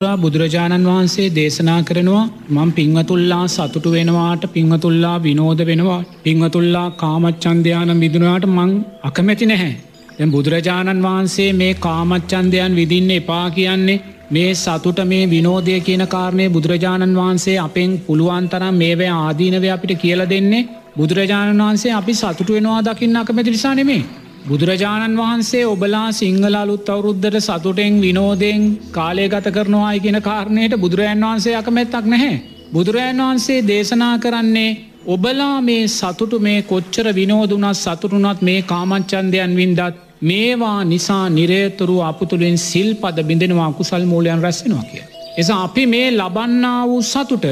බුදුරජාණන් වහන්සේ දේශනා කරනවා මං පිංවතුල්ලා සතුටු වෙනවාට පිංවතුල්ලා විනෝද වෙනවා. පිංවතුල්ලා කාමච්චන්දයාන විදුනාට මං අකමැති නැහැ. දැ බුදුරජාණන් වහන්සේ මේ කාමච්චන්දයන් විදින්න එපා කියන්නේ මේ සතුට මේ විනෝදය කියන කාරණය බුදුරජාණන් වහන්සේ අපෙන් පුළුවන් තරම් මේවැ ආදීනව අපිට කියල දෙන්නේ. බුදුරජාණන් වහන්සේ අපි සතුට වෙනවා දකින්න අකමැති නිසා නෙමේ බුදුරජාණන් වහන්සේ ඔබලා සිංහල අලුත් අවුරුද්ධට සතුටෙන් විනෝදයෙන් කාලය ගත කරනවායි කියෙන කාරණයට බුදුරජන් වහන්සේ අකමැත්තක් නැහැ. බුදුරජන් වහන්සේ දේශනා කරන්නේ ඔබලා මේ සතුටු මේ කොච්චර විනෝදුනත් සතුරුනත් මේ කාමච්චන්දයන් වින්දත් මේවා නිසා නිරේතුරු අපතුළින් සිල් පද බිඳෙනවා කුසල් මූලයන් රැස්සෙනවා කිය. එසා අපි මේ ලබන්නා වූ සතුට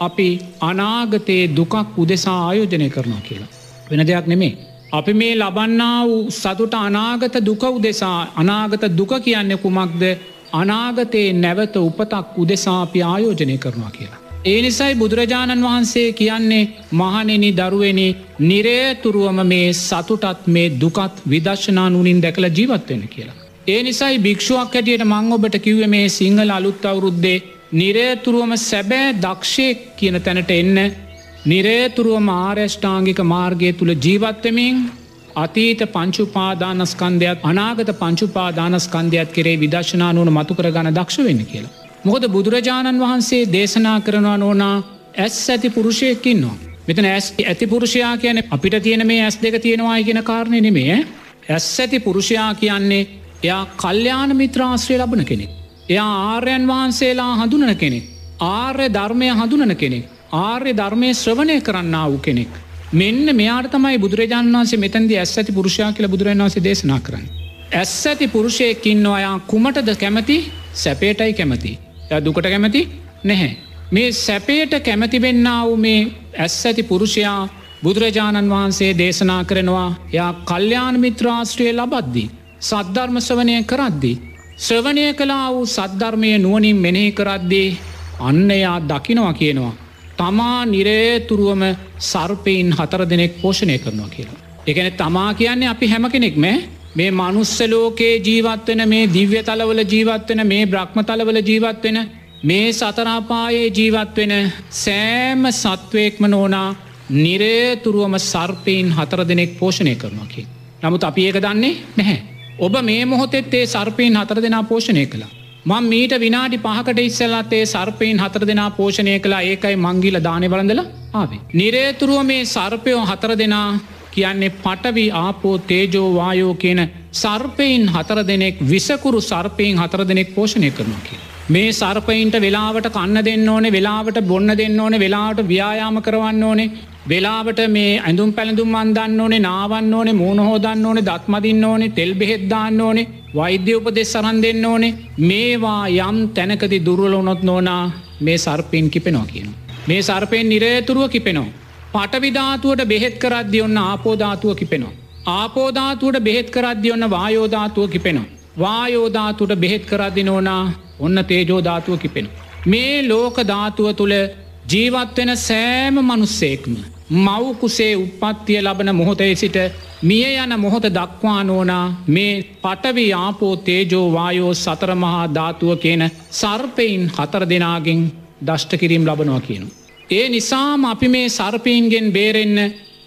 අපි අනාගතයේ දුකක් උදෙසා ආයෝජනය කරනවා කියලා. වෙන දෙයක් නෙමේ අපි මේ ලබන්නා වූ සතුට අනාගත දුක උදෙසා අනාගත දුක කියන්නේ කුමක්ද අනාගතයේ නැවත උපතක් උදෙසාපි ආයෝජනය කරනවා කියලා. ඒ නිසයි බුදුරජාණන් වහන්සේ කියන්නේ මහනෙනි දරුවනි නිරේතුරුවම මේ සතුටත් මේ දුකත් විදශනා නුනින් දැකළ ජීවත්වෙන කියලා. ඒ නිසයි භික්ෂුවක් හැටියට මං ඔබට කිව්ව මේ සිංහල අලුත් අවුරුද්දේ නිරේතුරුවම සැබෑ දක්ෂයෙක් කියන තැනට එන්න නිරේතුරුව මාර්යෂ්ඨාංගික මාර්ගය තුළ ජීවත්වමින් අතීත පංචුපාදානස්කන්ධයක් අනාගත පංචුපාදානස්කන්ධයක් කරේ විදශනානුවන මතු කර ගණ දක්ෂ වෙන්න කියලා. මොකද බුදුරජාණන් වහන්සේ දේශනා කරනවා නෝනා ඇස් ඇති පුරුෂයකින්නවා. මෙතන ඇස් ඇති පුරුෂයා කියන අපිට තියෙන මේ ඇස් දෙක තියෙනවා කියන කාරණය නෙමේ ඇස් ඇති පුරුෂයා කියන්නේ එයා කල්්‍යයාන මිත්‍රාශ්‍රය ලබන කෙනෙක්. එයා ආර්යන් වහන්සේලා හඳුනන කෙනෙක්. ආර්ය ධර්මය හඳුනන කෙනෙක්. ආර්ය ධර්මය ශ්‍රවණය කරන්න වූ කෙනෙක්. මෙන්න මෙයාට තමයි බුදුරජාන් වන්සේ මෙතන්දි ඇස් ඇති පුරුෂයා කියල බුදුරන් වන්සේ දේශනා කරන්න. ඇස් ඇති පුරුෂයකින් අයා කුමටද කැමති සැපේටයි කැමති. දුකට කැමති නැහැ. මේ සැපේට කැමතිවෙන්න වූ මේ ඇස් ඇති පුරුෂයා බුදුරජාණන් වහන්සේ දේශනා කරනවා යා කල්්‍යයාන මිත්‍රාශ්‍රය ලබද්දී. සද්ධර්මස්වනය කරද්දී. ශ්‍රවණය කලා වූ සද්ධර්මය නුවනින් මෙනෙහි කරද්දී අන්න එයා දකිනවා කියනවා. තමා නිරේතුරුවම සර්පයින් හතර දෙනෙක් පෝෂණය කරනවා කියලා. එකන තමා කියන්නේ අපි හැම කෙනෙක්ම මේ මනුස්සලෝකයේ ජීවත්වෙන මේ දිව්‍ය තලවල ජීවත්වෙන මේ බ්‍රහ්ම තලවල ජීවත්වෙන මේ සතරාපායේ ජීවත්වෙන සෑම සත්වයෙක්ම නෝනා නිරේතුරුවම සර්පයෙන් හතර දෙනෙක් පෝෂණය කරනවාකි. නමුත් අපි ඒක දන්නේ නැහැ. ඔබ මේ මොහොතෙත් ඒ සර්පයෙන් හතර දෙනා පෝෂණය කළා. මං මීට විනාඩි පහකට ඉස්සල්ලත්තේ සර්පයෙන් හතර දෙනා පෝෂණය කලා ඒකයි මංගිල දානවලඳල ආවේ. නිරේතුරුව මේ සර්පයෝ හතර දෙනා කියන්නේ පටවි ආපෝ තේජෝ වායෝ කියන සර්පයින් හතර දෙනෙක් විසකුරු සර්පයෙන් හතර දෙනෙක් පෝෂණය කරනවා කිය. මේ සර්පයින්ට වෙලාවට කන්න දෙන්න ඕනේ වෙලාවට බොන්න දෙන්න ඕනේ වෙලාවට ව්‍යයාම කරවන්න ඕනේ වෙලාවට මේ ඇඳුම් පැළඳුම් අන්දන්න ඕනේ නාවන්න ඕනේ මූුණහෝදන්න ඕනේ දත්මදින්න ඕනේ තෙල් බෙහෙද්දාන්න ඕනේ වෛද්‍ය උපදෙස් සරන් දෙන්න ඕනේ මේවා යම් තැනකති දුර්වලොනොත් නෝනා මේ සර්පයෙන් කිපෙනවා කියන. මේ සර්පයෙන් නිරේතුරුව කිපෙනවා. පටවිධාතුවට බෙහෙත් කරද්දි ඔන්න ආපෝධාතුව කිපෙනවා. ආපෝධාතුවට බෙහෙත් කරද්දි ඔන්න වායෝධාතුව කිපෙනවා. වායෝධාතුට බෙහෙත් කරද්දි නෝනා ඔන්න තේජෝධාතුව කිපෙන. මේ ලෝක ධාතුව තුළ ජීවත්වෙන සෑම මනුස්සේක්ම. මවකුසේ උපත්තිය ලබන මොහොතේ සිට මිය යන මොහොත දක්වා නෝනා මේ පටවි ආපෝ තේජෝ වායෝ සතරමහා ධාතුව කියන සර්පයින් හතර දෙනාගෙන් දෂ්ට කිරීම් ලබනවා කියනු. ඒ නිසාම අපි මේ සර්පීන්ගෙන් බේරෙන්න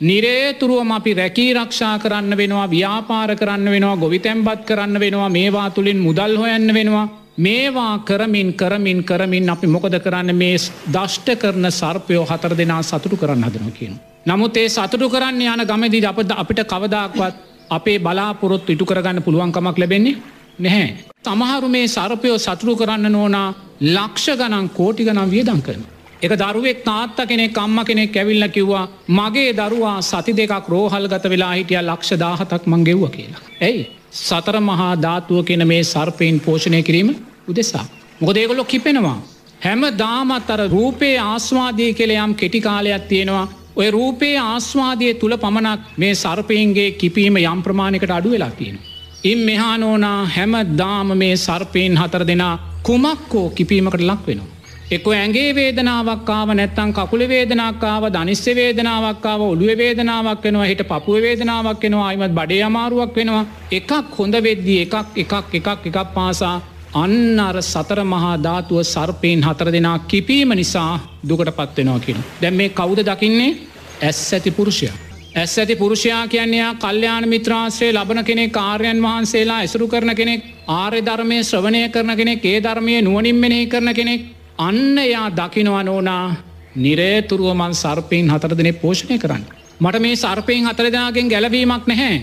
නිරේතුරුවම අපි රැකී රක්ෂා කරන්න වෙනවා ව්‍යාපාර කරන්න වෙනවා ගොවිතැම්බත් කරන්න වෙනවා මේවා තුළින් මුදල් හොයන්න වෙනවා මේවා කරමින් කරමින් කරමින් අපි මොකද කරන්න මේ දෂ්ට කරන සර්පයෝ හතර දෙනා සතුටු කරන්න හදන කියන. නමුත් ඒ සතුටු කරන්න යන ගමදී අපද අපිට කවදක්වත් අපේ බලාපොරොත් ඉටු කරගන්න පුළුවන්කමක් ලැබෙන්නේ නැහැ. තමහරු මේ සර්පයෝ සතුරු කරන්න නෝනා ලක්ෂ ගනන් කෝටි ගනම් වියදං කරන. එක දරුවෙක් තාත්ත කෙනෙක් අම්ම කෙනෙක් ඇවිල්ල කිව්වා මගේ දරුවා සති දෙකක් රෝහල් ගත වෙලා හිටිය ලක්ෂ දාහතක් මංගෙව්ව කියලා. ඇයි සතර මහා ධාතුව කෙන මේ සර්පයෙන් පෝෂණය කිරීම උදෙසා. මොකද ඒගොලො කිපෙනවා. හැම දාමත් අර රූපයේ ආස්වාදය කෙළයම් කෙටිකාලයක් තියෙනවා ඔය රූපයේ ආස්වාදය තුළ පමණක් මේ සර්පයන්ගේ කිපීම යම් ප්‍රමාණකට අඩු වෙලා තියෙන. ඉන් මෙහානෝනා හැම දාම මේ සර්පයෙන් හතර දෙනා කුමක්කෝ කිපීමකට ලක් වෙනවා. එක්ක ඇගේ වේදනාවක්කාව නැත්තං කකුල වේදනාකාව ධනිස්්‍ය වේදනාවක්කාව ඔළුව වේදනාවක් වෙනවා හිට පපුුව වේදනාවක් වෙනවා අයිමත් බඩේ අමාරුවක් වෙනවා එකක් හොඳ වෙද්දී එකක් එකක් එකක් එකක් පාසා අන්න අර සතර මහා ධාතුව සර්පයෙන් හතර දෙනා කිපීම නිසා දුකට පත්වෙනවා කියන. දැම් මේ කවුද දකින්නේ ඇස් ඇති පුරුෂය. ඇස් ඇති පුරුෂයා කියන්නේයා කල්්‍යයාන මිත්‍රාශ්‍රය ලබන කෙනෙක් කාර්යන් වහන්සේලා ඇසුරු කරන කෙනෙක් ආර්ය ධර්මය ශ්‍රවණය කරන කෙනෙක් ඒ ධර්මය නුවනින් මෙනෙහි කරන කෙනෙක් අන්න යා දකිනවා නෝනා නිරේතුරුවමන් සර්පයෙන් හතර දෙනෙ පෝෂණය කරන්න. මට මේ සර්පයෙන් හතර දෙනාගෙන් ගැලවීමක් නැහැ.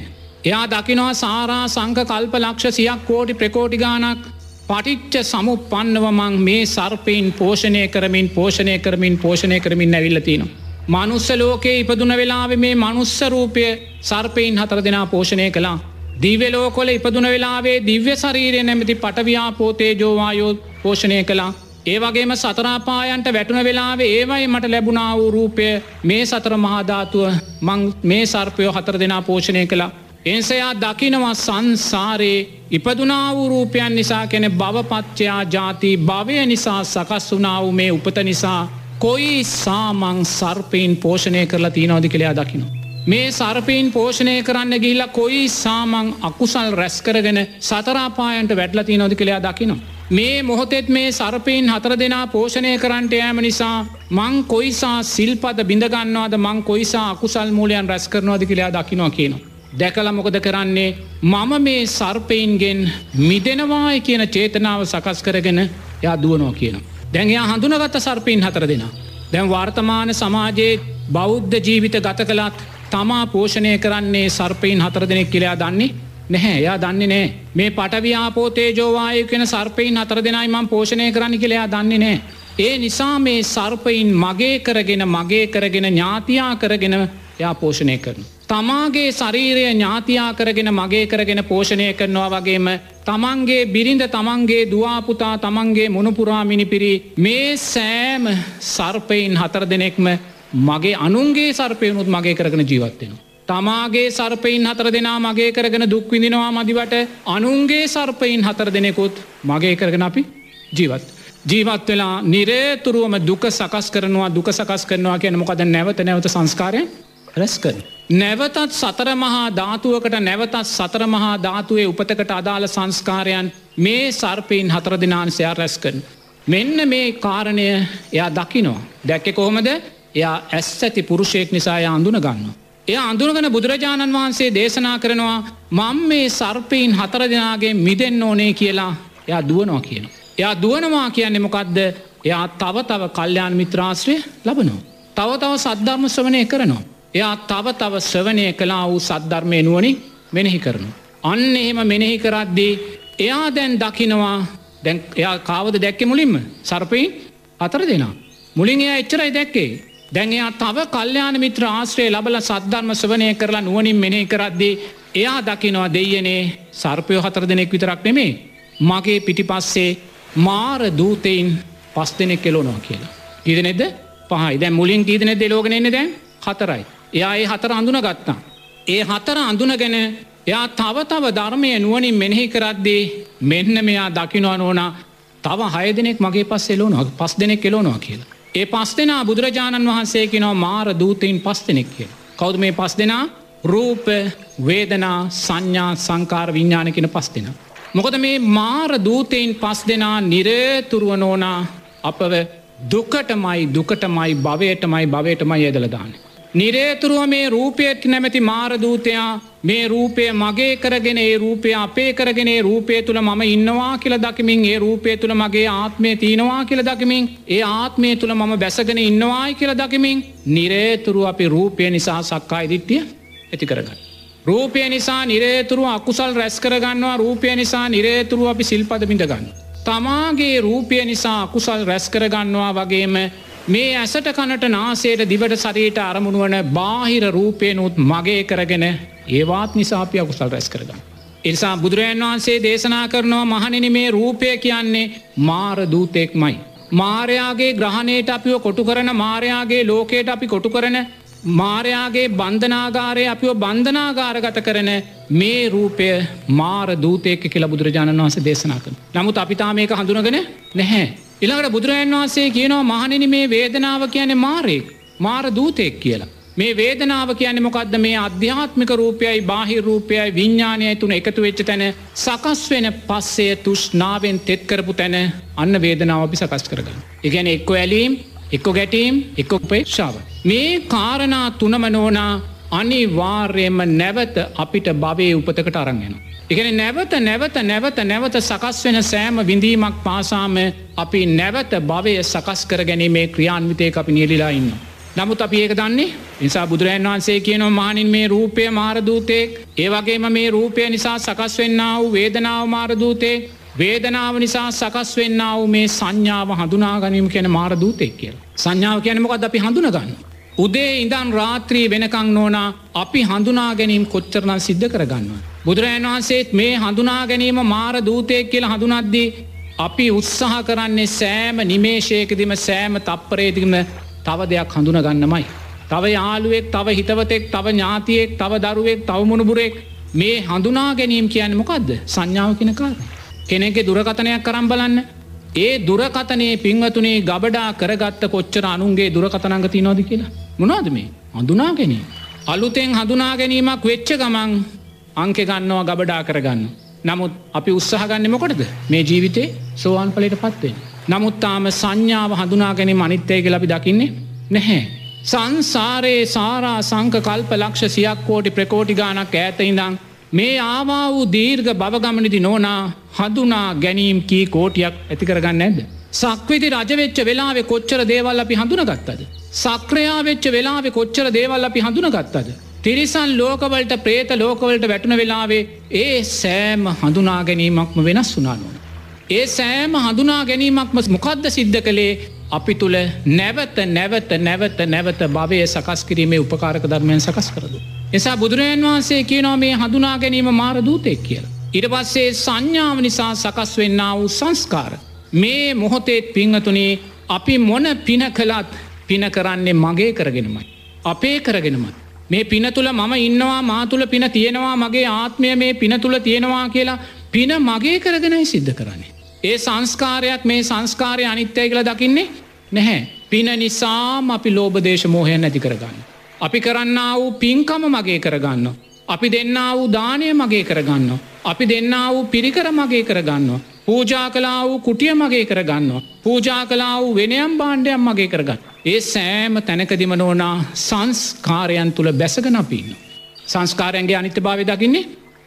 එයා දකිනවා සාරා සංක කල්ප ලක්ෂ සියක් කෝටි ප්‍රකෝටි ගානක් පටිච්ච සමු පන්නවමං මේ සර්පයෙන් පෝෂණය කරමින් පෝෂණය කරමින් පෝෂණය කරමින් ඇවිල්ලතිනවා. මනුස්ස ලෝකයේ ඉපදුන වෙලාව මේ මනුස්ස රූපය සර්පයෙන් හතර දෙනා පෝෂණය කළා. දිවලෝකොල ඉපදුන වෙලාවේ දිව්‍ය ශරීරය නැමති පටව්‍යාපෝතේ ජෝවායෝ පෝෂණය කළා. ඒවගේම සතරාපායන්ට වැටුන වෙලාවේ ඒවයි මට ලැබුණා වූ රූපය මේ සතර මහාධාතුව මං මේ සර්පයෝ හතර දෙනා පෝෂණය කළා. එන්සයා දකිනවා සංසාරයේ ඉපදුනා වූ රූපයන් නිසා කෙනෙ භවපච්චයා ජාති භවය නිසා සකස් වනාව මේ උපත නිසා කොයි සාමං සර්පයෙන් පෝෂණය කරලා තියනවදි කළයා දකිනවා. මේ සර්පයෙන් පෝෂණය කරන්න ගිල්ලා කොයි සාමං අකුසල් රැස්කරගෙන සතරාපායන්ට වැටල තියනොදි කළයා දකිනවා. මේ මොහොතෙත් මේ සර්පයෙන් හතර දෙනා පෝෂණය කරන්නට යෑම නිසා මං කොයිසා සිල්පද බිඳගන්නවාද මං කොයිසා අකුසල් මූලයන් රැස් කරනවාද කළයා දකිනවා කියනවා. දැකල මොකද කරන්නේ මම මේ සර්පයින්ගෙන් මිදෙනවාය කියන චේතනාව සකස් කරගෙන යා දුවනෝ කියනවා. දැන්යා හඳුනගත්ත සර්පීන් හතර දෙෙන. දැන් වර්තමාන සමාජයේ බෞද්ධ ජීවිත ගත කළත් තමා පෝෂණය කරන්නේ සර්පයින් හතර දෙනෙක් කියලයා දන්නේ නැහැ එයා දන්නේ නෑ මේ පටව්‍යාපෝතේ ජෝවාය කෙන සර්පයින් හතර දෙනයි මං පෝෂණය කරන්න කියලයා දන්නේ නෑ. ඒ නිසා මේ සර්පයින් මගේ කරගෙන මගේ කරගෙන ඥාතියා කරගෙන යා පෝෂණය කරන. තමාගේ ශරීරය ඥාතියා කරගෙන මගේ කරගෙන පෝෂණය කරනවා වගේම තමන්ගේ බිරිඳ තමන්ගේ දවාපුතා තමන්ගේ මුණපුරා මිනිපිරි මේ සෑම සර්පයින් හතර දෙනෙක්ම මගේ අනුන්ගේ සර්පයනුත් මගේ කරගෙන ජීවත්වෙනවා. තමාගේ සර්පයින් හතර දෙනා මගේ කරගෙන දුක්විඳිනවා මදිවට අනුන්ගේ සර්පයින් හතර දෙනෙකුත් මගේ කරගෙන අපි ජීවත්. ජීවත් වෙලා නිරේතුරුවම දුක සකස් කරනවා දුක සකස් කරනවා කියන මොකද නැවත නැවත සංස්කාරය රැස්කරන. නැවතත් සතර මහා ධාතුවකට නැවතත් සතර මහා ධාතුවේ උපතකට අදාළ සංස්කාරයන් මේ සර්පයෙන් හතර දෙනාන්සයා රැස්කරන. මෙන්න මේ කාරණය එයා දකිනවා. දැක්කෙ කොහොමද එයා ඇස් ඇති පුරුෂයෙක් නිසාය අඳුන ගන්න. එය අඳුනගන බුදුරජාණන් වහන්සේ දේශනා කරනවා මං මේ සර්පයෙන් හතර දෙනාගේ මිදෙන් ඕනේ කියලා එයා දුවනවා කියන. එයා දුවනවා කියන්නේ මොකක්ද එයා තව තව කල්්‍යයාන් මිත්‍රාශ්‍රය ලබනවා. තව තව සද්ධර්ම ශ්‍රවනය කරනවා. එයා තව තව ශ්‍රවනය කලා වූ සද්ධර්මය නුවනි මෙනෙහි කරනු. අන්න එහෙම මෙනෙහි කරද්දී එයා දැන් දකිනවා දැන් එයා කාවද දැක්කෙ මුලින්ම සර්පයින් අතර දෙනා. මුලින් එයා එච්චරයි දැක්කේ. දැන් එයා තව කල්්‍යයාන මිත්‍ර ආශ්‍රය ලබල සද්ධර්ම ශ්‍රවනය කරලා නුවනින් මෙනෙහි කරද්දී එයා දකිනවා දෙයනේ සර්පයෝ හතර දෙනෙක් විතරක් නෙමේ. මගේ පිටිපස්සේ මාර දූතයින් පස් දෙනෙක් කෙලෝනවා කියලා. ඉදනෙද පහයි දැ මුලින් කීදනෙ දෙලෝගෙනෙන්නේ දැන් හතරයි. එයා ඒ හතර අඳුන ගත්තා. ඒ හතර අඳුනගෙන එයා තව තව ධර්මය නුවනින් මෙනෙහි කරද්දී මෙන්න මෙයා දකිනවා නෝනා තව හය දෙනෙක් මගේ පස් එලෝනවා පස් දෙනෙක් කෙලෝනවා කියලා. ඒ පස් දෙනා බුදුරජාණන් වහන්සේ කෙනවා මාර දූතයින් පස් දෙනෙක් කිය. කෞද මේ පස් දෙනා රූප වේදනා සංඥා සංකාර විඤ්ඥාන කෙන පස් දෙෙන. මොකද මේ මාර දූතයින් පස් දෙනා නිරේතුරුව නෝනා අපව දුකටමයි දුකටමයි භවයටමයි භවයටමයි ඇදලදාන්නේ. නිරේතුරුව මේ රූපයට නැමැති මාරදූතයා මේ රූපය මගේ කරගෙන ඒ රූපය අපේ කරගෙන රූපය තුළ මම ඉන්නවා කියල දකිමින් ඒ රූපය තුළ මගේ ආත්මය තියෙනවා කියල දකිමින් ඒ ආත්මය තුළ මම බැසගෙන ඉන්නවායි කියල දකිමින් නිරේතුරු අපි රූපය නිසා සක්කායි දිට්ටිය ඇති කරගන්න. රූපය නිසා නිරේතුරු අකුසල් රැස් කරගන්නවා රූපය නිසා නිරේතුරු අපි සිල්පද බිඳගන්න. තමාගේ රූපය නිසා අකුසල් රැස් කරගන්නවා වගේම මේ ඇසට කනට නාසේට දිවට සරයට අරමුණුවන බාහිර රූපයනුත් මගේ කරගෙන ඒවාත් නිසාපිය අකුසල් රැස් කරගන්න. එනිසා බුදුරජන් වහන්සේ දේශනා කරනවා මහනිනි මේ රූපය කියන්නේ මාර දූතෙක් මයි. මාරයාගේ ග්‍රහණයට අපිව කොටු කරන මාරයාගේ ලෝකයට අපි කොටු කරන මාරයාගේ බන්ධනාගාරය අපිව බන්ධනාගාරගත කරන මේ රූපය මාර දූතයක කියලා බුදුරජාණන් වහන්සේ දේශනා කන. නමුත් අපිතා මේක හඳුනගෙන නැහැ. ඉළඟට බුදුරජන් වහන්සේ කියනවා මහනෙන මේ වේදනාව කියන මාරයෙක් මාර දූතයෙක් කියලා. මේ වේදනාව කියන්නේ මොකක්ද මේ අධ්‍යාත්මික රූපයයි බාහි රූපයයි විඤ්ඥානයයි තුන එකතු වෙච්ච තැන සකස් වෙන පස්සේ තුෂ්නාවෙන් තෙත් කරපු තැන අන්න වේදනාව අපි සකස් කරගන්න. ඉගැන එක්කො ඇලීම් එක්කො ගැටීම් එක්කො පේක්ෂාව. මේ කාරණා තුනම නෝනා අනිවාර්යයෙන්ම නැවත අපිට භවය උපතකට අරංගෙන. එකන නැවත නැවත නැවත නැවත සකස් වෙන සෑම විඳීමක් පාසාම අපි නැවත භවය සකස් කර ගැනීමේ ක්‍රියාන්විතය අපි නියලිලා ඉන්න. නමුත් අපි ඒක දන්නේ නිසා බුදුරන් වහන්සේ කියනව මානින් මේ රූපය මාරදූතයෙක් ඒවගේම මේ රූපය නිසා සකස් වෙන්න වූ වේදනාව මාරදූතේ වේදනාව නිසා සකස් වෙන්න වූ මේ සංඥාව හඳුනා ගැනීම කියන මාරදූතෙක් කියල. සංඥාව කියනමකද අපි හඳුනගන්න. උදේ ඉඳන් රාත්‍රී වෙනකං නෝනා අපි හඳුනා ගැනීම් කොච්චරනම් සිද්ධ කරගන්න. බුදුරජන් වහන්සේත් මේ හඳුනා ගැනීම මාර දූතයක් කියලා හඳුනද්දී අපි උත්සාහ කරන්නේ සෑම නිමේශයකදිම සෑම තප්පරේදිම තව දෙයක් හඳුන ගන්නමයි. තව යාළුවෙක් තව හිතවතෙක් තව ඥාතියෙක් තව දරුවෙක් තවමුණුබුරෙක් මේ හඳුනා ගැනීම් කියන්න මොකක්ද සංඥාව කෙන කාර. කෙනෙගේ දුරකතනයක් කරම් බලන්න ඒ දුරකතනයේ පින්වතුනේ ගබඩා කරගත්ත කොච්චර අනුන්ගේ දුරකතනංගති නොද කියලා මොනාද මේ හඳුනා ගැනීම. අලුතෙන් හඳුනා ගැනීමක් වෙච්ච ගමන් අංක ගන්නවා ගබඩා කරගන්න. නමුත් අපි උත්සාහගන්න මොකටද මේ ජීවිතේ සෝවාන් පලට පත්වේ. නමුත්තාම සංඥාව හඳුනා ගැනීම අනිත්තය කියලපි දකින්නේ නැහැ. සංසාරයේ සාරා සංක කල්ප ලක්ෂ සියක් කෝටි ප්‍රකෝටි ගානක් ඇත ඉඳං මේ ආවා වූ දීර්ග බවගමනිදි නෝනා හඳුනා ගැනීම් කී කෝටියක් ඇති කරගන්න ඇද. සක්විති රජවෙච්ච වෙලාවෙ කොච්චර දේවල් අපි හඳුනගත්තද. සක්‍රයා වෙච්ච වෙලාවෙ කොච්චර දේවල් අපි හඳුනගත්තද. තිරිසන් ලෝකවලට ප්‍රේත ලෝකවලට වැටුන වෙලාවේ ඒ සෑම හඳුනා ගැනීමක්ම වෙනස් වුනානුවන. ඒ සෑම හඳුනා ගැනීමක්ම මොකක්ද සිද්ධ කළේ අපි තුළ නැවත නැවත නැවත නැවත භවය සකස් කිරීමේ උපකාරක ධර්මයන් සකස් කරදු. එසා බුදුරජන් වහන්සේ කියනවා මේ හඳුනා ගැනීම මාර දූතෙක් කියල. ඉට පස්සේ සංඥාව නිසා සකස් වෙන්න වූ සංස්කාර. මේ මොහොතේත් පිංහතුනේ අපි මොන පින කළත් පින කරන්නේ මගේ කරගෙනමයි. අපේ කරගෙනමත්. මේ පින තුළ මම ඉන්නවා මා තුළ පින තියෙනවා මගේ ආත්මය මේ පින තුළ තියෙනවා කියලා පින මගේ කරගෙනයි සිද්ධ කරන්නේ. ඒ සංස්කාරයක් මේ සංස්කාරය අනිත්‍යය කළ දකින්නේ නැහැ. පින නිසාම අපි ලෝබදේශ මෝහය නැති කරගන්න. අපි කරන්න වූ පින්කම මගේ කරගන්න. අපි දෙන්න වූ දානය මගේ කරගන්න. අපි දෙන්න වූ පිරිකර මගේ කරගන්න. පූජා කලා වූ කුටිය මගේ කරගන්න. පූජා කලා වූ වෙනයම් බාණ්ඩයම් මගේ කරගන්න. ඒ සෑම තැනකදිම නෝනා සංස්කාරයන් තුළ බැසගනපින්න. සංස්කාරයන්ගේ අනිත්‍ය භාවය දකින්නේ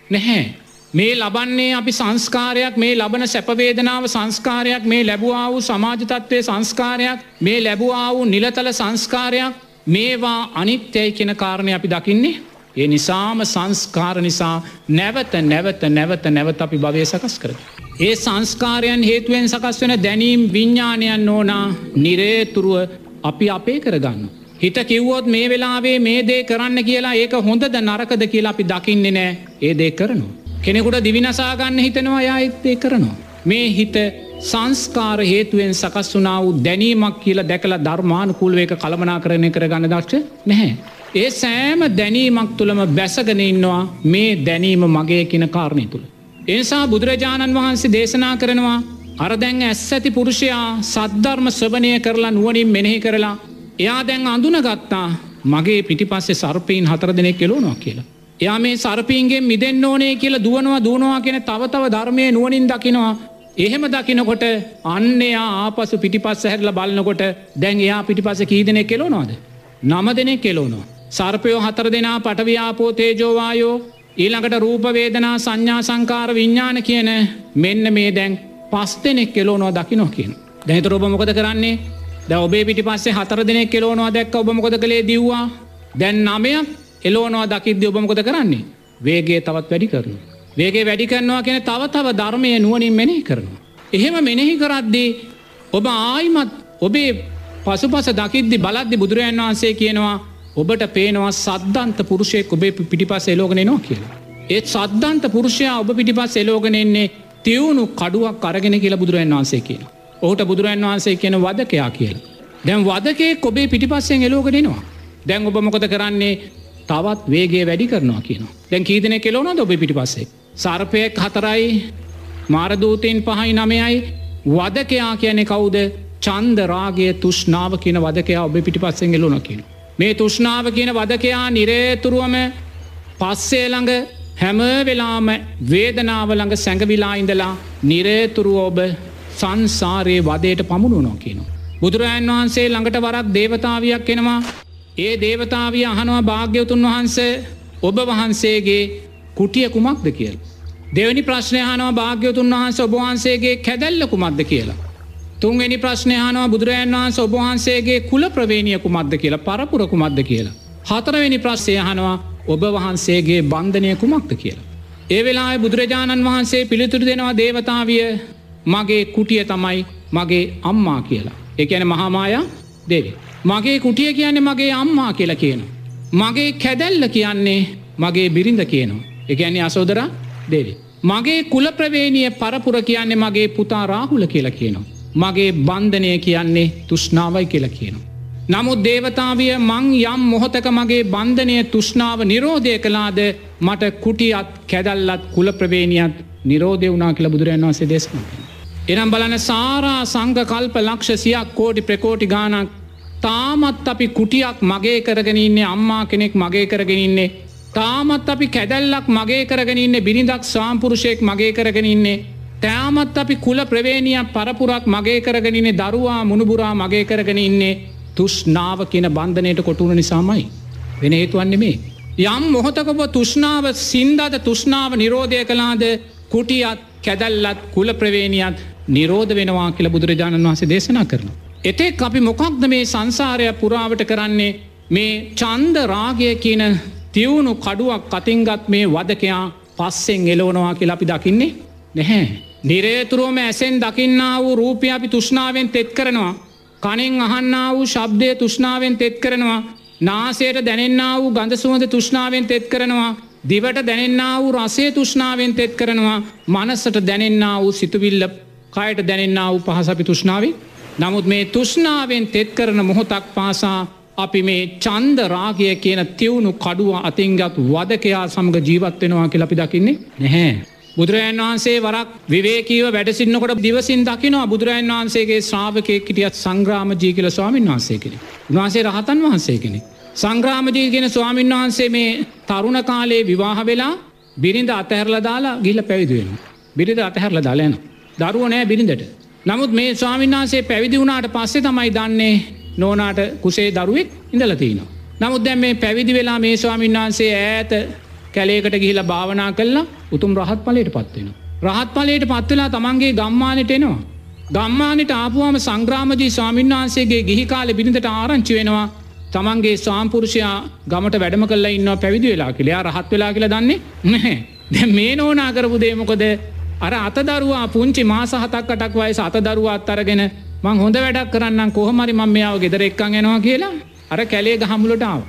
නැහැ. මේ ලබන්නේ අපි සංස්කාරයක් මේ ලබන සැපවේදනාව සංස්කාරයක් මේ ලැබවා වූ සමාජතත්වය සංස්කාරයක් මේ ලැබවා වූ නිලතල සංස්කාරයක් මේවා අනිත්‍යයි කෙන කාරණය අපි දකින්නේ ඒ නිසාම සංස්කාර නිසා නැවත නැවත නැවත නැවත අපි භවය සකස් කර. ඒ සංස්කාරයන් හේතුවෙන් සකස් වෙන දැනීම් විඤ්ඥානයන් ඕනා නිරේතුරුව අපි අපේ කරගන්න. හිත කිව්වොත් මේ වෙලාවේ මේ දේ කරන්න කියලා ඒක හොඳද නරකද කියලා අපි දකින්නේ නෑ ඒ දේ කරනවා. කෙනෙකුට දිවිනසාගන්න හිතනවා යා එත්තේ කරනවා. මේ හිත සංස්කාර හේතුවෙන් සකස් වනා වූ දැනීමක් කියලා දැකලා ධර්මානුකූල්ව එක කළමනා කරණය කරගන්න දක්ෂ නැහැ. ඒ සෑම දැනීමක් තුළම බැසගෙන ඉන්නවා මේ දැනීම මගේ කියන කාරණය තුළ. එනිසා බුදුරජාණන් වහන්සේ දේශනා කරනවා අර දැන් ඇස් ඇති පුරුෂයා සද්ධර්ම ස්වභනය කරලා නුවනින් මෙනෙහි කරලා එයා දැන් අඳුන ගත්තා මගේ පිටිපස්සේ සර්පීන් හතර දෙනෙක් කෙලෝනවා කියලා. එයා මේ සර්පීන්ගේ මිදෙන් ඕනේ කියලා දුවනවා දුවනවා කියෙන තවතව ධර්මය නුවනින් දකිනවා එහෙම දකිනකොට අන්නයා ආපසු පිටිපස්ස හැරල බලන්නකොට දැන් එයා පිටිපස කීදනෙ කෙලෝනවාද. නම දෙනෙ කෙලෝනවා. සර්පයෝ හතර දෙනා පටව්‍යාපෝ තේජෝවායෝ ඊළඟට රූපවේදනා සංඥා සංකාර විඤ්ඥාන කියන මෙන්න මේ දැන් පස් දෙනෙක් කෙලෝනවා දකිනෝ කියන. දැහිත ඔබ මොකද කරන්නේ ද ඔබේ පිටි පස්සේ හතර දෙනෙක් කෙලෝනවා දැක්ක ඔබ මොකද කළේ දව්වා දැන් නමයක් එලෝනවා දකිද්‍ය ඔබමකොද කරන්නේ වේගේ තවත් වැඩි කරනු. වේගේ වැඩි කරනවා කියෙන තව තව ධර්මය නුවනින් මෙනෙහි කරනවා. එහෙම මෙනෙහි කරද්දී ඔබ ආයිමත් ඔබේ පසුපස දකිද්දි බලද්දි බුදුරජන් වහන්සේ කියනවා ඔබට පේනවා සද්ධන්ත පුරුෂයෙක් ඔබේ පිටිපස් එලෝගෙන නවා කියලා. ඒත් සද්ධන්ත පුරුෂයා ඔබ පිටිපස් එලෝගෙනෙන්නේ තිවුණු කඩුවක් අරගෙන කියලා බුදුරන් වහන්සේ කියන. ඔහුට බුදුරන් වහන්සේ කියන වදකයා කියලා. දැන් වදකේ කොබේ පිටිපස්සෙන් එලෝගෙනෙනවා. දැන් ඔබ මොකද කරන්නේ තවත් වේගේ වැඩි කරනවා කියන. දැන් කීදන කෙලෝන ඔබ පිටි පස්සේ. සර්පයක් හතරයි මාරදූතයෙන් පහයි නමයයි වදකයා කියන කවුද චන්ද රාගේ තුෂ්නාව කියන වදකයා ඔබ පිටි පස්සෙන් එලුන කියන. මේ තුෂ්නාව කියන වදකයා නිරේතුරුවම පස්සේ ළඟ හැම වෙලාම වේදනාවළඟ සැඟවිලා ඉඳලා නිරේතුරුව ඔබ සංසාරයේ වදයට පමුණුනෝ කියනවා. බුදුරජන් වහන්සේ ළඟට වරක් දේවතාවයක් එනවා ඒ දේවතාවිය අහනවා භාග්‍යවතුන් වහන්සේ ඔබ වහන්සේගේ කුටිය කුමක්ද කියල්. දෙවැනි ප්‍රශ්නයහනවා භාග්‍යවතුන් වහන්ස ඔබවහන්සේගේ කැදැල්ල කුමක්ද කියලා. තුන්වැනි ප්‍රශ්නයහනවා බුදුරජන් වහන්ස ඔබවහන්සේගේ කුල ප්‍රවේණියකු මක්ද කියලා පරපුරකු මක්ද කියලා. හතරවෙනි ප්‍රශ්සය හනවා ඔබ වහන්සේගේ බන්ධනය කුමක්ද කියලා. ඒ වෙලා බුදුරජාණන් වහන්සේ පිළිතුරු දෙනවා දේවතාවිය මගේ කුටිය තමයි මගේ අම්මා කියලා. එකැන මහාමායා දෙවි. මගේ කුටිය කියන්නේ මගේ අම්මා කියලා කියනවා. මගේ කැදැල්ල කියන්නේ මගේ බිරිඳ කියනවා. එකන්නේ අසෝදර දෙවි. මගේ කුල ප්‍රවේණිය පරපුර කියන්නේ මගේ පුතා රාහුල කියලා කියනවා. මගේ බන්ධනය කියන්නේ තුෂ්නාවයි කියලා කියනවා. නමුත් දේවතාවිය මං යම් මොහොතක මගේ බන්ධනය තුෂ්නාව නිරෝධය කලාද මට කුටියත් කැදල්ලත් කුල ප්‍රවේණියත් නිරෝධය වනා කියල බුදුරන් වන්සේ දෙස්න. එනම් බලන සාරා සංඝ කල්ප ලක්ෂ සියක් කෝටි ප්‍රකෝටි ගානක් තාමත් අපි කුටියක් මගේ කරගෙනඉන්නේ අම්මා කෙනෙක් මගේ කරගෙනඉන්නේ තාමත් අපි කැදැල්ලක් මගේ කරගෙනඉන්න බිනිදක් සාම්පුරුෂයෙක් මගේ කරගෙනඉන්නේ තෑමත් අපි කුල ප්‍රවේණියක් පරපුරක් මගේ කරගෙනන්නේ දරුවා මුණුබුරා මගේ කරගෙන ඉන්නේ තුෂ්නාව කියන බන්ධනයට කොටුන නිසාමයි. වෙන හේතුවන්නේ මේ. යම් මොහොතකබ තුෂ්නාව සින්දද තුෂ්නාව නිරෝධය කලාද කුටියත් කැදැල්ලත් කුල ප්‍රවේණියත් නිරෝධ වෙනවා කියල බුදුරජාණන් වහන්සේ දේශනා කරන. එතෙක් අපි මොකක්ද මේ සංසාරය පුරාවට කරන්නේ මේ චන්ද රාගය කියන තිවුණු කඩුවක් කතිංගත් මේ වදකයා පස්සෙන් එලෝනවා කියලා අපි දකින්නේ නැහැ. නිරේතුරුවම ඇසෙන් දකින්නා වූ රූපය අපි තුෂ්නාවෙන් තෙත් කරනවා. කනෙන් අහන්නා වූ ශබ්දය තුෂ්නාවෙන් තෙත් කරනවා. නාසයට දැනෙන්න්නා වූ ගඳ සුවඳ තුෂ්නාවෙන් තෙත් කරනවා. දිවට දැනෙන්න්නා වූ රසේ තුෂ්නාවෙන් තෙත් කරනවා. මනසට දැනෙන්න්නා වූ සිතුවිල්ල කයට දැනෙන්න්නා වූ පහසපි තුෂ්නාවි. නමුත් මේ තුෂ්නාවෙන් තෙත් කරන මොහොතක් පාසා අපි මේ චන්ද රාගය කියන තිවුණු කඩුව අතිංගත් වදකයා සමග ජීවත්වෙනවා කියලපි දකින්නේ නැහැ. බුදුරජන් වහන්සේ වරක් විවේකීව වැඩසින්නකොට දිවසින් දකිනවා බුදුරජන් වහන්සේගේ ශ්‍රාවකය කිටියත් සංග්‍රාමජී කියල ස්වාමීන් වහන්සේ කෙනෙ. උන්වහන්සේ රහතන් වහන්සේ කෙනෙ. සංග්‍රාමජී කියෙන ස්වාමීන් වහන්සේ මේ තරුණ කාලේ විවාහ වෙලා බිරිඳ අතහැරල දාලා ගිල්ල පැවිදිවෙන. බිරිඳ අතහැරල දාලයන. දරුව නෑ බිරිඳට. නමුත් මේ ස්වාමීන් වහන්සේ පැවිදි වුණාට පස්සේ තමයි දන්නේ නෝනාට කුසේ දරුවෙක් ඉඳලතිනවා. නමුත් දැන් මේ පැවිදි වෙලා මේ ස්වාමීන් වහන්සේ ඈත කැලේකට ගිහිලා භාවනා කල්ලා උතුම් රහත් පලට පත්වෙන. රහත් පලට පත්වෙලා තමන්ගේ ගම්මානට එනවා. ගම්මානට ආපුවාම සංග්‍රාමජී ස්වාමීන් වහන්සේගේ ගිහි කාල බිනිඳට ආරංචි වෙනවා තමන්ගේ ස්වාම්පුරුෂයා ගමට වැඩම කල්ල ඉන්න පැවිදි වෙලා කියලයා රහත් වෙලා කියලා දන්නේ නැහැ. දැ මේ නෝනා කරපු දේමකොද අර අතදරවා පුංචි මාසහතක් අටක් වයිස අතදරුවත් අරගෙන මං හොඳ වැඩක් කරන්න කොහමරි මම මෙයාව ගෙදර එක්කං එනවා කියලා අර කැලේ ගහමුලටාව.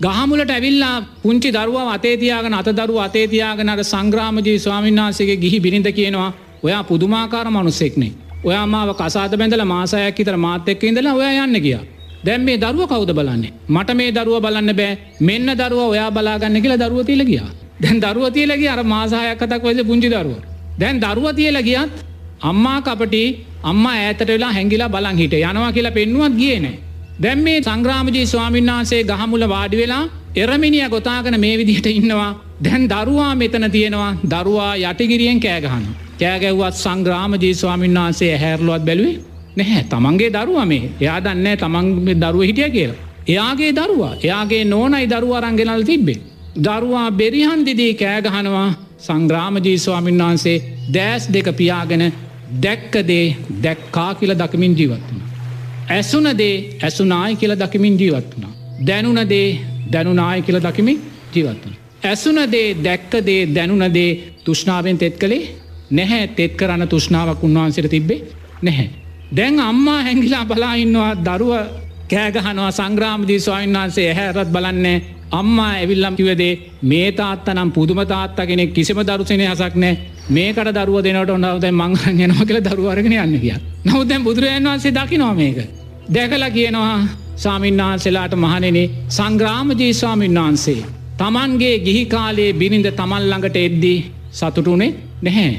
ගහමුලට ඇවිල්ලා පුංචි දරුව අතේතියාගෙන අත දරුව අතේතියාගෙන අර සංග්‍රාමජී ස්වාමින්නාසගේ ගිහි බිරිඳ කියනවා ඔයා පුදුමාකාර මනුස්සෙක්නේ ඔයා මාව කසාද බැඳල මාසයක් ඉතර මාත් එක්ක ඉඳලා ඔයා යන්න ගියා. දැම් මේ දරුව කවුද බලන්නේ? මට මේ දරුව බලන්න බෑ. මෙන්න දරුව ඔයා බලාගන්න කියලා දරුව තියල ගියා. දැන් දරුව තියලගේ අර මාසායක් කතක් වද පුංචි දරුව. දැන් දරුව තියල ගියත් අම්මා කපටි අම්මා ඇතට වෙලා හැඟිලා බලන් හිට. යනවා කියලා පෙන්නුවත් ගියනේ දැම් මේ සංග්‍රාමජී ස්වාමීන් වහන්සේ ගහමුල වාඩි වෙලා එරමිනිිය ගොතාගන මේ විදිහට ඉන්නවා දැන් දරුවා මෙතන තියෙනවා දරුවා යටිගිරියෙන් කෑගහන. කෑගැව්වත් සංග්‍රාමජී ස්වාමීන් වහන්සේ හැරලුවත් බැලුවේ නැහැ තමන්ගේ දරුව මේ එයා දන්න තමන්ගේ දරුව හිටිය කියලා. එයාගේ දරුවා එයාගේ නෝනයි දරුව අරංගෙනල් තිබ්බේ. දරුවා බෙරිහන්දිදී කෑගහනවා සංග්‍රාමජී ස්වාමීන් වහන්සේ දෑස් දෙක පියාගෙන දැක්කදේ දැක්කා කියල දකමින් ජීවත්වන. ඇසුනදේ ඇසුනායි කියල දකිමින් ජීවත් වුණා. දැනුනදේ දැනුනාය කියල දකිමින් ජීවත් වන. ඇසුනදේ දැක්කදේ දැනුනදේ තුෂ්නාවෙන් තෙත් කළේ නැහැ තෙත් කරන්න තුෂ්නාවක් උන්වහන්සට තිබ්බේ නැහැ. දැන් අම්මා හැංගිලා බලා ඉන්නවා දරුව කෑගහනවා සංග්‍රාමදී ස්වාමන් වහන්සේ ඇහැරත් බලන්නේ අම්මා ඇවිල්ලම් කිවදේ මේ තාත්ත නම් පුදුම තාත්තා කෙනෙක් කිසිම දරුසනය හසක් නෑ මේකට දරුව දෙනට ඔන්නවද මංගන් යනවා කියල දරුවරගෙන යන්න කිය. නවදැන් බුදුරජන් වන්සේ දකිනවා මේක. දැකලා කියනවා සාමින්නාන්සෙලාට මහනෙනේ සංග්‍රාමජී ස්වාමීන් වහන්සේ. තමන්ගේ ගිහි කාලේ බිනිඳ තමන් ළඟට එද්දී සතුටුනේ නැහැ.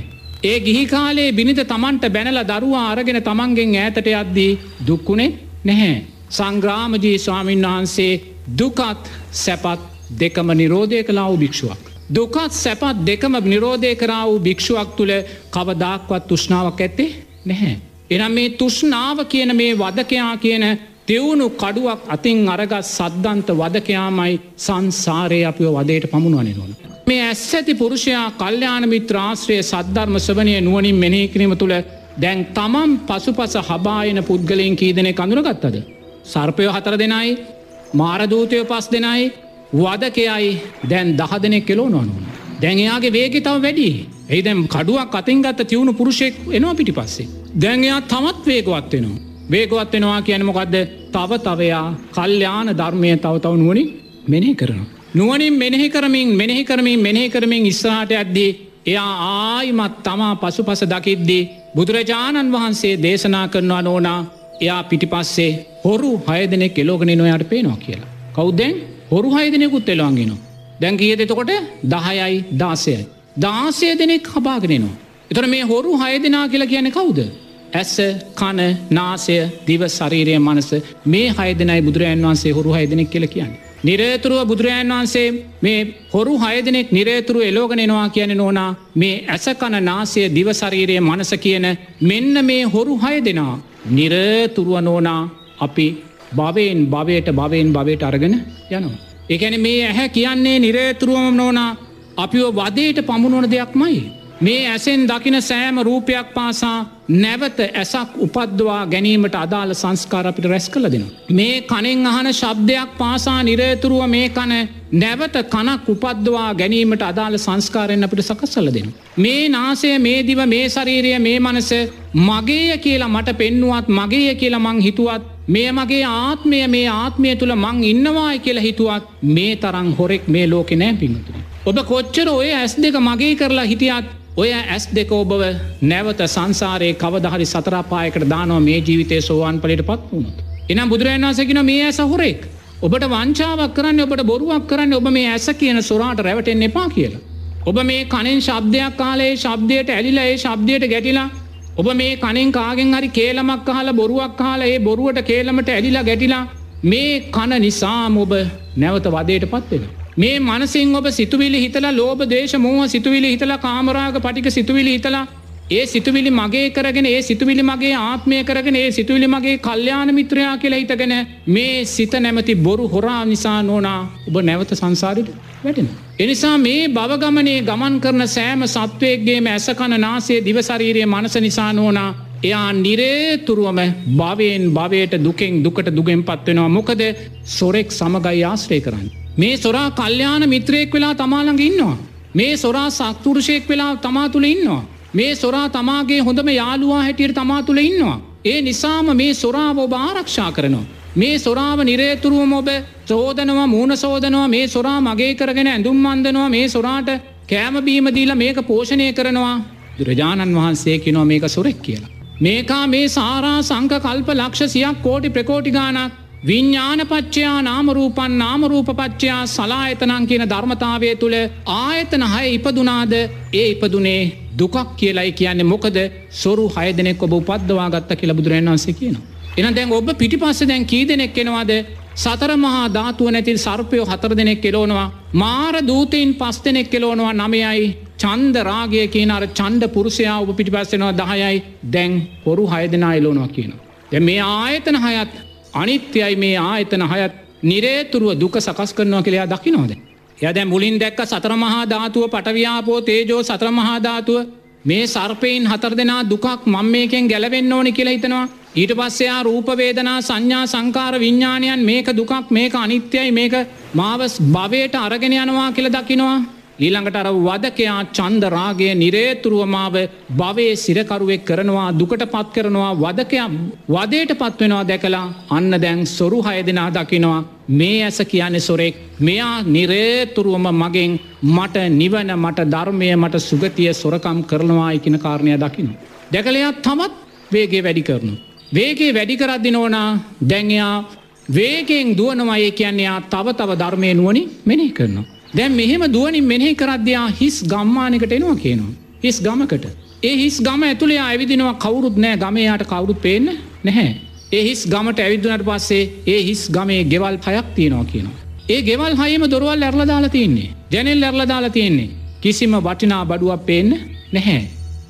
ඒ ගිහි කාලේ බිනිත තමන්ට බැනල දරුවා අරගෙන තමන්ගෙන් ඈතට යද්දී දුක්කුණේ නැහැ. සංග්‍රාමජී ස්වාමීන් වහන්සේ දුකත් සැපත් දෙකම නිරෝධය කලා වූ භික්ෂුවක්. දුකත් සැපත් දෙකම නිරෝධය කරා වූ භික්ෂුවක් තුළ කවදක්වත් තුෂ්නාවක් ඇත්තේ නැහැ. එනම් මේ තුෂ්නාව කියන මේ වදකයා කියන තෙවුණු කඩුවක් අතින් අරගත් සද්ධන්ත වදකයාමයි සංසාරය අපිව වදයට පමුණුවන නොන. මේ ඇස් ඇති පුරුෂයා කල්්‍යාන මිත්‍රාශ්‍රය සද්ධර්ම සවනය නුවනින් මෙනෙහිකිරීම තුළ දැන් තමම් පසුපස හබායන පුද්ගලයෙන් කීදනෙ කඳුරගත්තද. සර්පයෝ හතර දෙනයි මාරදූතයෝ පස් දෙනයි වදකයයි දැන් දහ දෙනෙක් කෙලෝ නොනුන. දැන් එයාගේ වේගෙ තව වැඩි ඒදැම් කඩුවක් අතින් ගත්ත තිවුණු පුරුෂෙක් එනවා පිටි පස්සේ. දැන් එයා තමත් වේගවත් වෙනවා. වේගවත් වෙනවා කියන මොකක්ද තව තවයා කල්්‍යාන ධර්මය තව තව නුවනින් මෙනෙහි කරනවා. නුවනින් මෙනෙහි කරමින් මෙනෙහි කරමින් මෙනෙහි කරමින් ඉස්සාට ඇද්දී එයා ආයිමත් තමා පසු පස දකිද්දී බුදුරජාණන් වහන්සේ දේශනා කරනවා නෝනා එයා පිටිපස්සේ හොරු හයදනෙ කෙලෝගෙන නොයට පේනවා කියලා. කෞද්දැන් හොරු හයදනෙකුත් එලවාගෙන. දැන් කියද එතකොට දහයයි දාසයයි. දාසය දෙනෙක් හබාගෙනනවා. එතර මේ හොරු හයදනා කියලා කියන කවුද. ඇස කන නාසය දිව ශරීරය මනස මේ හයදනයි බුදුරජන් වන්සේ හොරු හයදනෙක් කියල කියන්නේ. නිරේතුරුව බුදුරජන් වහන්සේ මේ හොරු හයදනෙක් නිරේතුරු එලෝගනෙනවා කියන නෝනා මේ ඇසකන නාසය දිවශරීරය මනස කියන මෙන්න මේ හොරු හය දෙනා. නිරතුරුව නෝනා අපි භවයෙන් භවයට භවයෙන් භවයට අරගෙන යනවා. එකැන මේ ඇහැ කියන්නේ නිරේතුරුවම නෝනා අපිෝ වදයට පමුණුවන දෙයක් මයි. මේ ඇසෙන් දකින සෑම රූපයක් පාසා නැවත ඇසක් උපද්දවා ගැනීමට අදාළ සංස්කාර අපිට රැස් කළ දෙෙන. මේ කනෙන් අහන ශබ්දයක් පාසා නිරේතුරුව මේ කන නැවත කනක් උපද්දවා ගැනීමට අදාළ සංස්කාරයෙන් අපිට සකස්සල දෙෙන. මේ නාසය මේ දිව මේ ශරීරය මේ මනස මගේය කියලා මට පෙන්නුවත් මගේය කියලා මං හිතුවත් මේ මගේ ආත්මය මේ ආත්මය තුළ මං ඉන්නවායි කියලා හිතුවත් මේ තරං හොරෙක් මේ ලෝකෙ නෑ පිංහතුන. ඔබ කොච්චර ඔය ඇස් දෙක මගේ කරලා හිටියත් ඔය ඇස් දෙක ඔබව නැවත සංසාරයේ කවදහරි සතරපායකට දානවා මේ ජීවිතය සෝවාන් පලට පත් වුණොත්. එනම් බුදුරජන් වසකින මේ ඇස හොරෙක්. ඔබට වංචාවක් කරන්න ඔබට බොරුවක් කරන්න ඔබ මේ ඇස කියන සොරාට රැවටෙන් එපා කියලා. ඔබ මේ කනෙන් ශබ්දයක් කාලේ ශබ්දයට ඇලිලා ඒ ශබ්දයට ගැටිලා ඔබ මේ කනෙන් කාගෙන් හරි කේලමක් කාලා බොරුවක් කාලා ඒ බොරුවට කේලමට ඇලිලා ගැටිලා මේ කන නිසාම ඔබ නැවත වදයට පත්වෙන. මේ මනසින් ඔබ සිතුවිලි හිතලා ලෝබ දේශ මෝහ සිතුවිලි හිතලා කාමරාග පටික සිතුවිලි හිතලා ඒ සිතුවිලි මගේ කරගෙන ඒ සිතුවිලි මගේ ආත්මය කරගෙන ඒ සිතුවිලි මගේ කල්්‍යාන මිත්‍රයා කියලා හිතගෙන මේ සිත නැමති බොරු හොරා නිසා නෝනා ඔබ නැවත සංසාරිට වැටෙන. එනිසා මේ බවගමනේ ගමන් කරන සෑම සත්වයක්ගේ ඇසකන නාසේ දිවශරීරය මනස නිසා නෝනා එයා නිරේතුරුවම භවයෙන් භවයට දුකෙන් දුකට දුගෙන් පත්වෙනවා මොකද සොරෙක් සමගයි ආශ්‍රය කරන්න. මේ සොරා කල්්‍යාන මිත්‍රයෙක් වෙලා තමාළඟ ඉන්නවා. මේ සොරා සක්තුරුෂයෙක් වෙලා තමා තුළ ඉන්නවා. මේ සොරා තමාගේ හොඳම යාළුවා හැටියට තමා තුළ ඉන්නවා. ඒ නිසාම මේ සොරාව ඔබ ආරක්ෂා කරනවා. මේ සොරාව නිරේතුරුවම ඔබ චෝදනවා මූුණ සෝදනවා මේ සොරා මගේ කරගෙන ඇඳුම් අන්දනවා මේ සොරාට කෑමබීමදීල මේක පෝෂණය කරනවා දුරජාණන් වහන්සේ කිනෝ මේක සොරෙක් කියලා. මේකා මේ සාරා සංක කල්ප ලක්ෂ සියක් කෝටි ප්‍රකෝටි ගානක් විඤ්ඥානපච්චයා නාමරූපන් නාමරූපපච්චයා සලායතනං කියන ධර්මතාවය තුළ ආයතන හය ඉපදුනාද? ඒ ඉපදුනේ දුකක් කියලයි කියන්නේ. මොකද සොරු හයදනෙක් ඔබ උපද්දවා ගත්ත කියලා බුදුරන් වන්සේ කියනවා. එන දැන් ඔබ පිටි පස්ස දැන් කී දෙනෙක් කෙනවාද සතර මහා ධාතුව නැතිල් සර්පයෝ හතර දෙනෙක් කෙලෝනවා මාර දූතයින් පස් දෙනෙක් කෙලෝනවා නමයයි චන්ද රාගය කියන අර චන්ඩ පුරුෂයා ඔබ පිටි පස්සෙනවා දහයයි. දැන් හොරු හය දෙනා එලෝනවා කියනවා. දැ මේ ආයතන හයත් අනිත්‍යයි මේ ආයතන හයත් නිරේතුරුව දුක සකස් කරනවා කියලයා දකිනෝද. යද මුලින් දැක්ක සතරමහා ධාතුව පටව්‍යාපෝ තේජෝ සත්‍රමහාධාතුව මේ සර්පයෙන් හතර දෙනා දුකක් මං මේකෙන් ගැලවෙන්න ඕනි කියලා හිතනවා. ඊට පස්සයා රූපවේදනා සංඥා සංකාර විඤ්ඥාණයන් මේක දුකක් මේක අනිත්‍යයි මේක මාවස් භවයට අරගෙන යනවා කියල දකිනවා. ඊළඟට අර වදකයා චන්ද රාගය නිරේතුරුවමාව භවේ සිරකරුවෙක් කරනවා දුකට පත් කරනවා වදකයා වදයට පත්වෙනවා දැකලා අන්න දැන් සොරු හය දෙනා දකිනවා මේ ඇස කියන්නේ සොරෙක් මෙයා නිරේතුරුවම මගෙන් මට නිවන මට ධර්මය මට සුගතිය සොරකම් කරනවා ඉකින කාරණය දකිනු. දැකලයා තමත් වේගේ වැඩි කරනු. වේගේ වැඩි කරද්දි නෝනා දැන්යා වේගෙන් දුවනවය කියන්නේයා තව තව ධර්මය නුවනි මෙනෙහි කරනවා. දැන් මෙහෙම දුවනින් මෙනෙහි කරද්‍යයා හිස් ගම්මානකට එනවා කියනවා. හිස් ගමකට. ඒ හිස් ගම ඇතුළේ ඇවිදිනවා කවුරුත් නෑ ගමයාට කවුරුත් පේන්න නැහැ. ඒ හිස් ගමට ඇවිදුනට පස්සේ ඒ හිස් ගමේ ගෙවල් හයක් තියෙනවා කියනවා. ඒ ගෙවල් හයම දොරවල් ඇරල දාලා තියන්නේ ජැනෙල් ඇරල දාලා තියෙන්නේ කිසිම වටිනා බඩුවක් පේන්න නැහැ.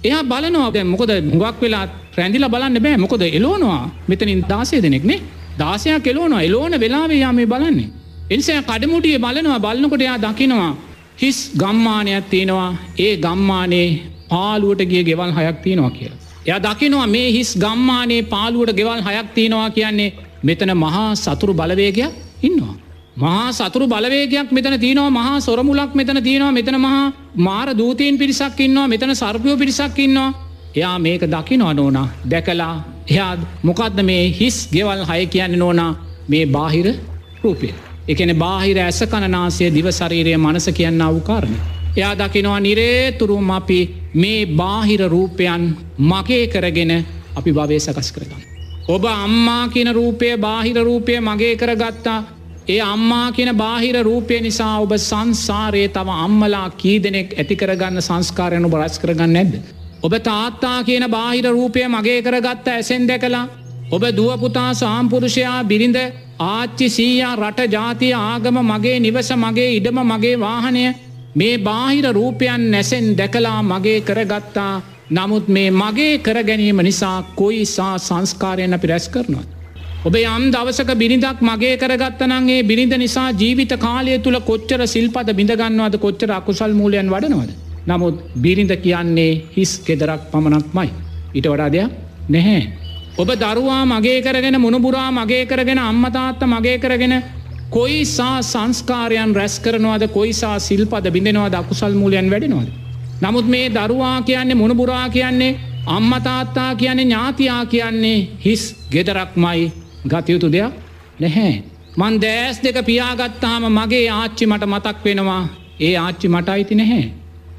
එයා බලනවා දැ මොකද හුගක් වෙලා රැඳිල බලන්න බෑ මොකද එලෝනවා මෙතනින් දාසය දෙනෙක්නේ දාසයක් එලෝනවා එලෝන වෙලාවේ යා මේ බලන්නේ. එනිසා කඩමුටිය බලනවා බලන්නකොට එයා දකිනවා හිස් ගම්මානයක් තියෙනවා. ඒ ගම්මානේ පාලුවට ගිය ගෙවල් හයක් තියෙනවා කියලා. එයා දකිනවා මේ හිස් ගම්මානේ පාලුවට ගෙවල් හයක් තියෙනවා කියන්නේ මෙතන මහා සතුරු බලවේගයක් ඉන්නවා. මහා සතුරු බලවේගයක් මෙතන තියනවා මහා සොරමුලක් මෙතන තියෙනවා මෙතන මහා මාර දූතයෙන් පිරිසක් ඉන්නවා මෙතන සර්පයෝ පිරිසක් ඉන්නවා. එයා මේක දකිනවා නෝනා? දැකලා එයා මොකක්ද මේ හිස් ගෙවල් හය කියන්න නෝනා? මේ බාහිර රූපය. එකන බාහිර ඇස කණනාසය දිවශරීරය මනස කියන්න අවකාරණ. එයා දකිනවා නිරේතුරුම් අපි මේ බාහිර රූපයන් මගේ කරගෙන අපි භවය සකස් කරගන්න. ඔබ අම්මා කියන රූපය බාහිර රූපය මගේ කරගත්තා ඒ අම්මා කියන බාහිර රූපය නිසා ඔබ සංසාරයේ තම අම්මලා කී දෙනෙක් ඇතිකරගන්න සංස්කාරයනු බරස් කරගන්න නැද්ද. ඔබ තාත්තා කියන බාහිර රූපය මගේ කරගත්ත ඇසෙන් දැකලා ඔබ දුවපුතා සාම්පුරුෂයා බිරිඳ ආච්චි සීයා රට ජාතිය ආගම මගේ නිවස මගේ ඉඩම මගේ වාහනය මේ බාහිර රූපයන් නැසෙන් දැකලා මගේ කරගත්තා නමුත් මේ මගේ කරගැනීම නිසා කොයි සා සංස්කාරයන අපි රැස් කරනවා. ඔබේ යම් දවසක බිනිදක් මගේ කරගත්තනන්ගේ බිනිඳ නිසා ජීවිත කාලය තුළ කොච්චර සිල්පද බිඳගන්නවද කොච්චර අකුසල් මූලයන් වඩනවද. නමුත් බිරිඳ කියන්නේ හිස් කෙදරක් පමණක් මයි. ඉට වඩා දෙයක් නැහැ. ඔබ දරුවා මගේ කරගෙන මුණපුරා මගේ කරගෙන අම්මතාත්ත මගේ කරගෙන කොයිසා සංස්කාරයන් රැස් කරනවාද කොයිසා සිල්පද බිඳෙනවාද අකුසල් මූලයන් වැඩෙනවාද. නමුත් මේ දරුවා කියන්නේ මුණපුරා කියන්නේ අම්මතාත්තා කියන්නේ ඥාතියා කියන්නේ හිස් ගෙදරක් මයි ගතයුතු දෙයක් නැහැ. මන් දෑස් දෙක පියාගත්තාම මගේ ආච්චි මට මතක් වෙනවා ඒ ආච්චි මට අයිති නැහැ.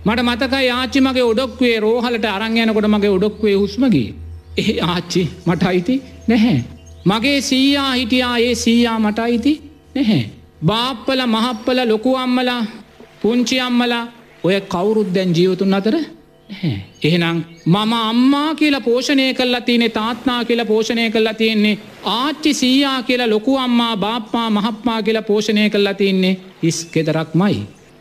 මට මතක ආච්චි මගේ ඔඩොක්වේ රෝහලට අරංයනකොට මගේ ඔඩොක්වේ හුස්මගේ. ඒ ආච්චි මට අයිති නැහැ. මගේ සීයා හිටියා ඒ සීයා මට අයිති නැහැ. බාප්පල මහප්පල ලොකු අම්මලා පුංචි අම්මලා ඔය කවුරුත් දැන් ජීවතුන් අතර එහෙනම් මම අම්මා කියලා පෝෂණය කල්ලා තියනෙ තාත්නා කියලා පෝෂණය කල්ලා තියෙන්නේ ආච්චි සීයා කියලා ලොකු අම්මා බාප්පා මහප්පා කියලා පෝෂණය කල්ලා තියන්නේ හිස් ගෙදරක් මයි.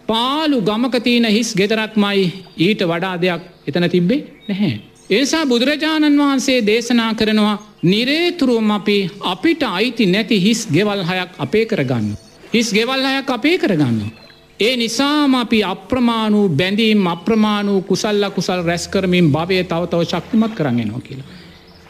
පාලු ගමකතියන හිස් ගෙදරක් මයි ඊට වඩා දෙයක් එතන තිබ්බේ නැහැ. ඒසා බුදුරජාණන් වහන්සේ දේශනා කරනවා නිරේතුරුවම් අපි අපිට අයිති නැති හිස් ගෙවල් හයක් අපේ කරගන්න. හිස් ගෙවල් හයක් අපේ කරගන්න. ඒ නිසාම අපි අප්‍රමාණූ බැඳීම් අප්‍රමාණූ කුසල්ල කුසල් රැස් කරමින් භවය තවතව ශක්තිමත් කරගෙනවා කියලා.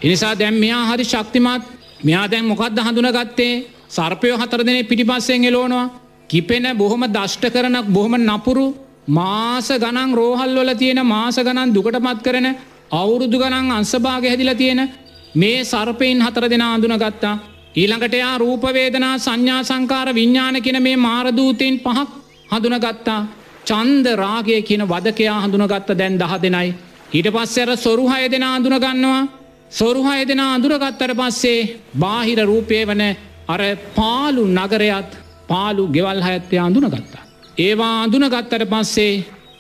එනිසා දැම් මෙයා හරි ශක්තිමත් මෙයා දැන් මොකක්ද හඳුන ගත්තේ සර්පයෝ හතර දෙනේ පිටිපස්සෙන් එලෝනවා කිපෙන බොහොම දෂ්ට කරනක් බොහොම නපුරු මාස ගනන් රෝහල්වල තියෙන මාස ගණන් දුකට පත් කරන අවුරුදු ගනන් අංසභාග හැදිල තියෙන මේ සර්පයෙන් හතර දෙෙන අඳුන ගත්තා ඊළඟට එයා රූපවේදනා සංඥා සංකාර විඤ්ඥාන කෙන මේ මාරදූතයෙන් පහක් හඳුනගත්තා චන්ද රාගය කියන වදකයා හඳුනගත්ත දැන් දහ දෙනයි. ඊට පස්සර සොරුහය දෙෙන අඳුනගන්නවා සොරුහය දෙෙන අඳුරගත්තර පස්සේ බාහිර රූපය වන අර පාලු නගරයත් පාලු ගෙවල් හැත්තය අඳුනගත්තා. ඒවා අඳුනගත්තර පස්සේ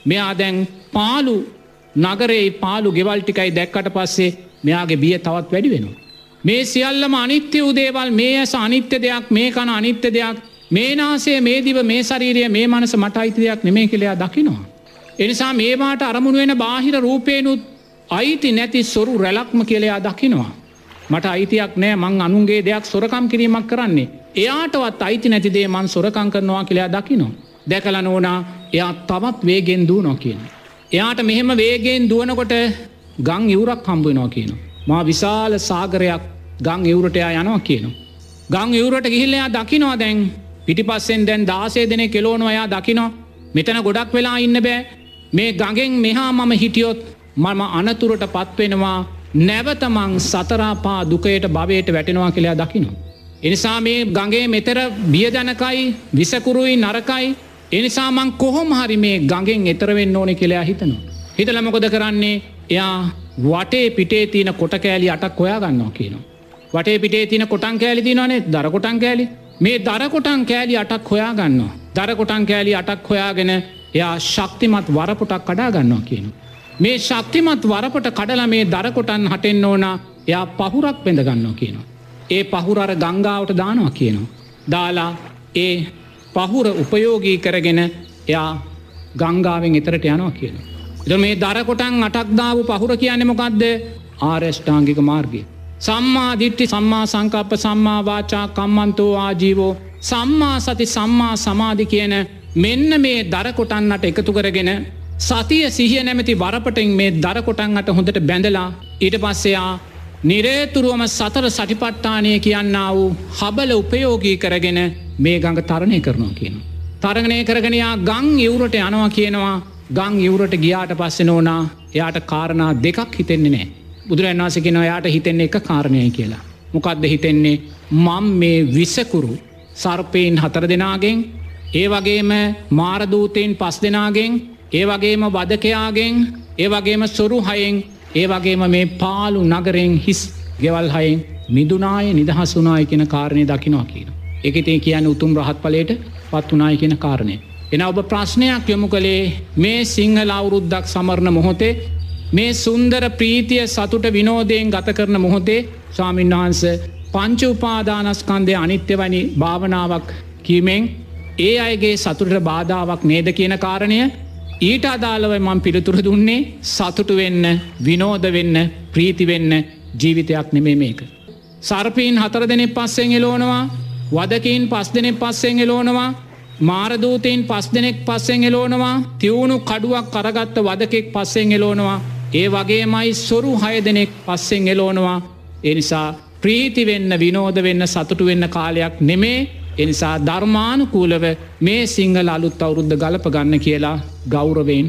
මෙයා දැන් පාලු නගරේ පාලු ගෙවල්ටිකයි දැක්කට පස්සේ මෙයාගේ බිය තවත් වැඩි වෙනවා. මේ සියල්ලම අනිත්‍ය උදේවල් මේ ඇස අනිත්‍ය දෙයක් මේ කන අනිත්‍ය දෙයක් මේ නාසේ මේ දිව මේ ශරීරය මේ මනස මට අයිති දෙයක් නෙමේ කෙළයා දකිනවා. එනිසා මේවාට අරමුණ වෙන බාහිර රූපයනුත් අයිති නැති සොරු රැලක්ම කෙළයා දකිනවා. මට අයිතියක් නෑ මං අනුන්ගේ දෙයක් සොරකම් කිරීමක් කරන්නේ. එයාටවත් අයිති නැතිදේ මන් සොරකං කරනවා කියලයා දකිනවා. දැකල නෝනා එයා තවත් වේගෙන් දූ නො කියන. එයාට මෙහෙම වේගෙන් දුවනකොට ගං ඉවුරක් හම්බුවෙනවා කියන. මා විශාල සාගරයක් ගං ඉවුරටයා යනවා කියනවා. ගං ඉවුරට ගිහිල්ලයා දකිනවා දැන් පිටිපස්සෙන් දැන් දාසේ දෙනෙ කෙලෝනොයා දකිනෝ මෙතන ගොඩක් වෙලා ඉන්න බෑ මේ ගඟෙන් මෙහා මම හිටියොත් මම අනතුරට පත්වෙනවා නැවතමං සතරාපා දුකයට භවයට වැටෙනවා කියලා දකිනවා. එනිසා මේ ගඟේ මෙතර බියජනකයි විසකුරුයි නරකයි එනිසාමං කොහොම හරි මේ ගඟෙන් එතරවෙන්න ඕනෙ කෙළයා හිතනවා. හිතලමකොද කරන්නේ එයා වටේ පිටේ තියන කොට කෑලි අටක් හොයා ගන්නවා කියනවා. වටේ පිටේ තින කොටන් කෑලි තිනවනේ දරකොටන් කෑලි මේ දරකොටන් කෑලි අටක් හොයා ගන්නවා. දරකොටන් කෑලි අටක් හොයාගෙන එයා ශක්තිමත් වරපොටක් කඩා ගන්නවා කියනු. මේ ශක්තිමත් වරපට කඩල මේ දරකොටන් හටෙන් ඕන එයා පහුරක් පෙඳ ගන්නවා කියනවා. ඒ පහුරර ගංගාවට දානවා කියනවා. දාලා ඒ පහුර උපයෝගී කරගෙන එයා ගංගාවෙන් එතරට යනවා කියන. එද මේ දරකොටන් අටක්දාව පහුර කියන්න මොකක්ද ආර්යෂ්ඨාංගික මාර්ගය. සම්මා දිට්ටි සම්මා සංකප්ප සම්මා වාචා කම්මන්තෝ ආජීවෝ සම්මා සති සම්මා සමාධි කියන මෙන්න මේ දරකොටන්නට එකතු කරගෙන සතිය සිහිය නැමති වරපටෙන් මේ දරකොටන්ට හොඳට බැඳලා ඊට පස්සයා නිරේතුරුවම සතර සටිපට්ටානය කියන්න වූ හබල උපයෝගී කරගෙන මේ ගඟ තරණය කරනවා කියන. තරගනය කරගෙනයා ගං යවුරට යනවා කියනවා ගං යවුරට ගියාට පස්සෙ නෝනා එයාට කාරණා දෙකක් හිතෙන්නේ නෑ. බුදුරන් වසකෙන යායට හිතෙන්නේ එක කාරණය කියලා. මොකක්ද හිතෙන්නේ මං මේ විසකුරු සර්පයෙන් හතර දෙනාගෙන් ඒ වගේම මාරදූතයෙන් පස් දෙනාගෙන් ඒ වගේම වදකයාගෙන් ඒ වගේම සොරු හයෙන් ඒ වගේම මේ පාලු නගරෙන් හිස් ගෙවල් හයෙන් මිදුනාය නිදහස් වනාය කියෙන කාරණය දකිනවා කියන. එකතේ කියන්න උතුම් රහත් පලට පත් වනාය කියෙන කාරණය. එන ඔබ ප්‍රශ්නයක් යොමු කළේ මේ සිංහල අවුරුද්දක් සමරණ මොහොතේ මේ සුන්දර ප්‍රීතිය සතුට විනෝදයෙන් ගත කරන මොහොතේ ස්වාමීන් වහන්ස පංච උපාදානස්කන්දය අනිත්‍යවැනි භාවනාවක් කීමෙන් ඒ අයගේ සතුට බාධාවක් නේද කියන කාරණය ඊට අදාළව මං පිළිතුර දුන්නේ සතුටු වෙන්න විනෝද වෙන්න ප්‍රීතිවෙන්න ජීවිතයක් නෙමේ මේක. සර්පීන් හතර දෙනෙ පස්සෙන් එලෝනවා වදකින් පස් දෙනෙ පස්සෙන් එලෝනවා මාරදූතයෙන් පස් දෙනෙක් පස්සෙන් එලෝනවා තිවුණු කඩුවක් කරගත්ත වදකෙක් පස්සෙන් එලෝනවා ඒ වගේමයි සොරු හය දෙනෙක් පස්සෙන් එලෝනවා එනිසා ප්‍රීතිවෙන්න විනෝද වෙන්න සතුටු වෙන්න කාලයක් නෙමේ එනිසා ධර්මානුකූලව මේ සිංහල අලුත් අවුරුද්ධ ගලප ගන්න කියලා ගෞරවෙන්